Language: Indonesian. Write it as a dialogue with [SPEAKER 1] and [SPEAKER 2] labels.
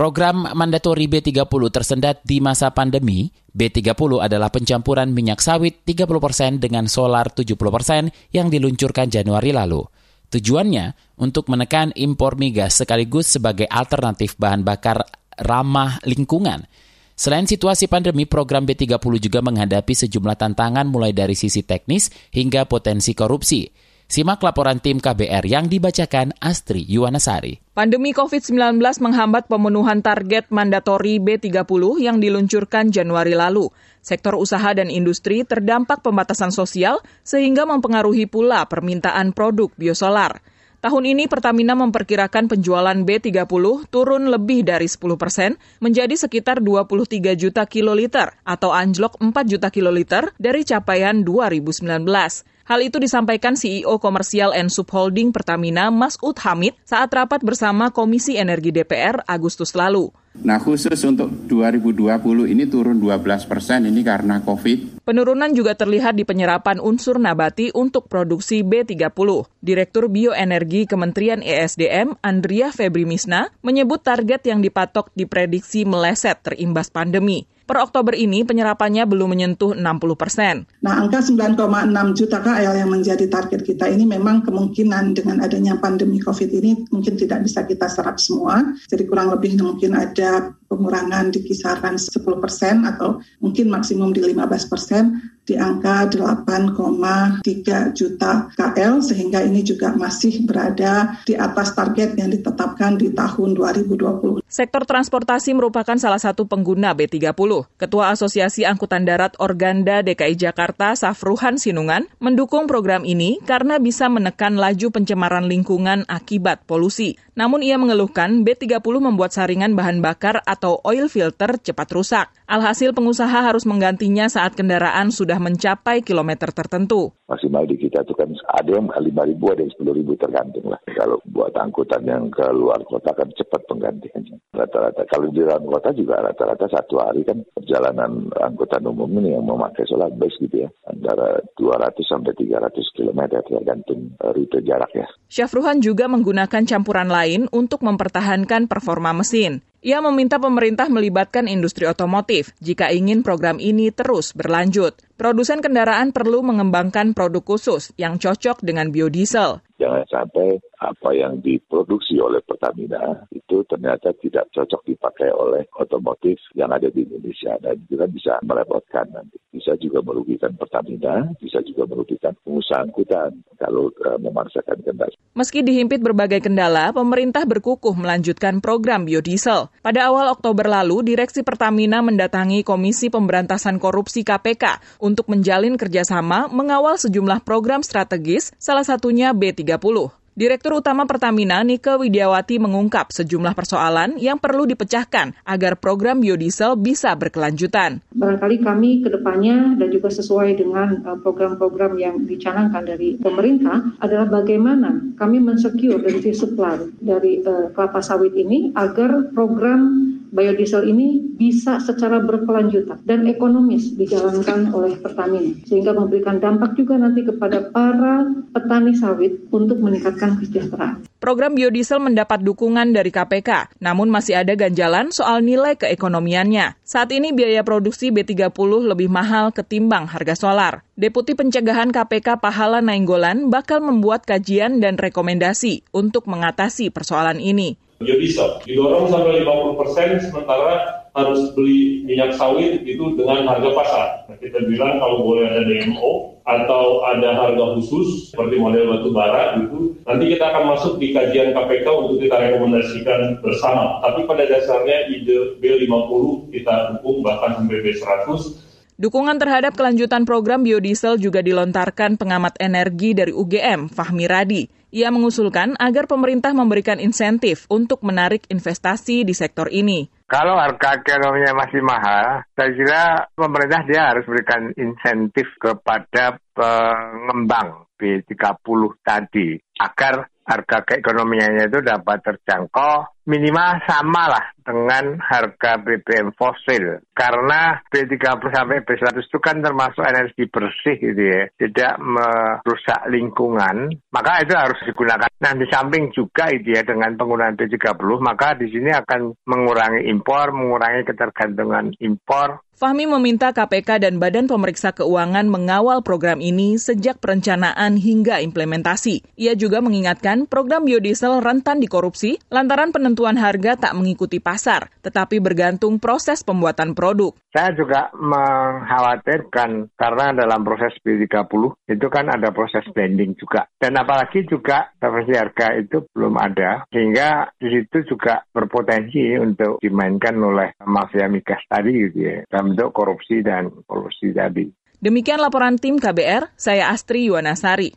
[SPEAKER 1] Program mandatori B30 tersendat di masa pandemi. B30 adalah pencampuran minyak sawit 30% dengan solar 70% yang diluncurkan Januari lalu. Tujuannya untuk menekan impor migas sekaligus sebagai alternatif bahan bakar ramah lingkungan. Selain situasi pandemi, program B30 juga menghadapi sejumlah tantangan mulai dari sisi teknis hingga potensi korupsi. Simak laporan tim KBR yang dibacakan Astri Yuwanasari.
[SPEAKER 2] Pandemi COVID-19 menghambat pemenuhan target mandatori B30 yang diluncurkan Januari lalu. Sektor usaha dan industri terdampak pembatasan sosial sehingga mempengaruhi pula permintaan produk biosolar. Tahun ini Pertamina memperkirakan penjualan B30 turun lebih dari 10 persen menjadi sekitar 23 juta kiloliter atau anjlok 4 juta kiloliter dari capaian 2019. Hal itu disampaikan CEO Komersial Ensup Holding Pertamina Masud Hamid saat rapat bersama Komisi Energi DPR Agustus lalu.
[SPEAKER 3] Nah khusus untuk 2020 ini turun 12 persen ini karena COVID.
[SPEAKER 2] Penurunan juga terlihat di penyerapan unsur nabati untuk produksi B30. Direktur Bioenergi Kementerian ESDM Andrea Febrimisna menyebut target yang dipatok diprediksi meleset terimbas pandemi. Per Oktober ini penyerapannya belum menyentuh 60 persen.
[SPEAKER 4] Nah, angka 9,6 juta KL yang menjadi target kita ini memang kemungkinan dengan adanya pandemi COVID ini mungkin tidak bisa kita serap semua. Jadi kurang lebih mungkin ada pengurangan di kisaran 10 persen atau mungkin maksimum di 15 persen di angka 8,3 juta KL sehingga ini juga masih berada di atas target yang ditetapkan di tahun 2020.
[SPEAKER 2] Sektor transportasi merupakan salah satu pengguna B30. Ketua Asosiasi Angkutan Darat Organda DKI Jakarta, Safruhan Sinungan, mendukung program ini karena bisa menekan laju pencemaran lingkungan akibat polusi. Namun ia mengeluhkan B30 membuat saringan bahan bakar atau oil filter cepat rusak. Alhasil pengusaha harus menggantinya saat kendaraan sudah mencapai kilometer tertentu.
[SPEAKER 5] Maksimal di kita itu kan ada yang 5 ribu, ada yang 10 ribu tergantung lah. Kalau buat angkutan yang ke luar kota kan cepat penggantiannya. Rata-rata kalau di dalam kota juga rata-rata satu hari kan perjalanan angkutan umum ini yang memakai solar bus gitu ya. Antara 200 sampai 300 km tergantung eh, rute jarak ya.
[SPEAKER 2] Syafruhan juga menggunakan campuran lain untuk mempertahankan performa mesin. Ia meminta pemerintah melibatkan industri otomotif jika ingin program ini terus berlanjut. Produsen kendaraan perlu mengembangkan produk khusus yang cocok dengan biodiesel.
[SPEAKER 5] Jangan sampai apa yang diproduksi oleh Pertamina itu ternyata tidak cocok dipakai oleh otomotif yang ada di Indonesia dan juga bisa merepotkan nanti. Bisa juga merugikan Pertamina, bisa juga merugikan pengusaha angkutan kalau uh, memaksakan kendaraan.
[SPEAKER 2] Meski dihimpit berbagai kendala, pemerintah berkukuh melanjutkan program biodiesel. Pada awal Oktober lalu, Direksi Pertamina mendatangi Komisi Pemberantasan Korupsi KPK untuk menjalin kerjasama mengawal sejumlah program strategis, salah satunya B30. Direktur Utama Pertamina Nike Widiawati mengungkap sejumlah persoalan yang perlu dipecahkan agar program biodiesel bisa berkelanjutan.
[SPEAKER 6] Barangkali kami ke depannya dan juga sesuai dengan uh, program-program yang dicanangkan dari pemerintah adalah bagaimana kami mensecure dari supply dari uh, kelapa sawit ini agar program biodiesel ini bisa secara berkelanjutan dan ekonomis dijalankan oleh Pertamina sehingga memberikan dampak juga nanti kepada para petani sawit untuk meningkatkan kesejahteraan.
[SPEAKER 2] Program biodiesel mendapat dukungan dari KPK, namun masih ada ganjalan soal nilai keekonomiannya. Saat ini biaya produksi B30 lebih mahal ketimbang harga solar. Deputi Pencegahan KPK Pahala Nainggolan bakal membuat kajian dan rekomendasi untuk mengatasi persoalan ini
[SPEAKER 7] biodiesel. Didorong sampai 50 persen sementara harus beli minyak sawit itu dengan harga pasar. Nah, kita bilang kalau boleh ada DMO atau ada harga khusus seperti model batu bara gitu, nanti kita akan masuk di kajian KPK untuk kita rekomendasikan bersama. Tapi pada dasarnya ide B50 kita dukung bahkan sampai B100
[SPEAKER 2] Dukungan terhadap kelanjutan program biodiesel juga dilontarkan pengamat energi dari UGM, Fahmi Radi. Ia mengusulkan agar pemerintah memberikan insentif untuk menarik investasi di sektor ini.
[SPEAKER 8] Kalau harga ekonominya masih mahal, saya kira pemerintah dia harus berikan insentif kepada pengembang B30 tadi agar harga keekonomiannya itu dapat terjangkau minimal sama lah dengan harga BBM fosil. Karena B30 sampai B100 itu kan termasuk energi bersih gitu ya, tidak merusak lingkungan, maka itu harus digunakan. Nah di samping juga itu ya dengan penggunaan B30, maka di sini akan mengurangi impor, mengurangi ketergantungan impor,
[SPEAKER 2] Fahmi meminta KPK dan Badan Pemeriksa Keuangan mengawal program ini sejak perencanaan hingga implementasi. Ia juga mengingatkan program biodiesel rentan dikorupsi lantaran penentuan harga tak mengikuti pasar, tetapi bergantung proses pembuatan produk.
[SPEAKER 8] Saya juga mengkhawatirkan karena dalam proses B30 itu kan ada proses blending juga. Dan apalagi juga referensi harga itu belum ada, sehingga di situ juga berpotensi untuk dimainkan oleh mafia migas tadi gitu ya bentuk korupsi dan kolusi tadi.
[SPEAKER 2] Demikian laporan tim KBR, saya Astri Yuwanasari.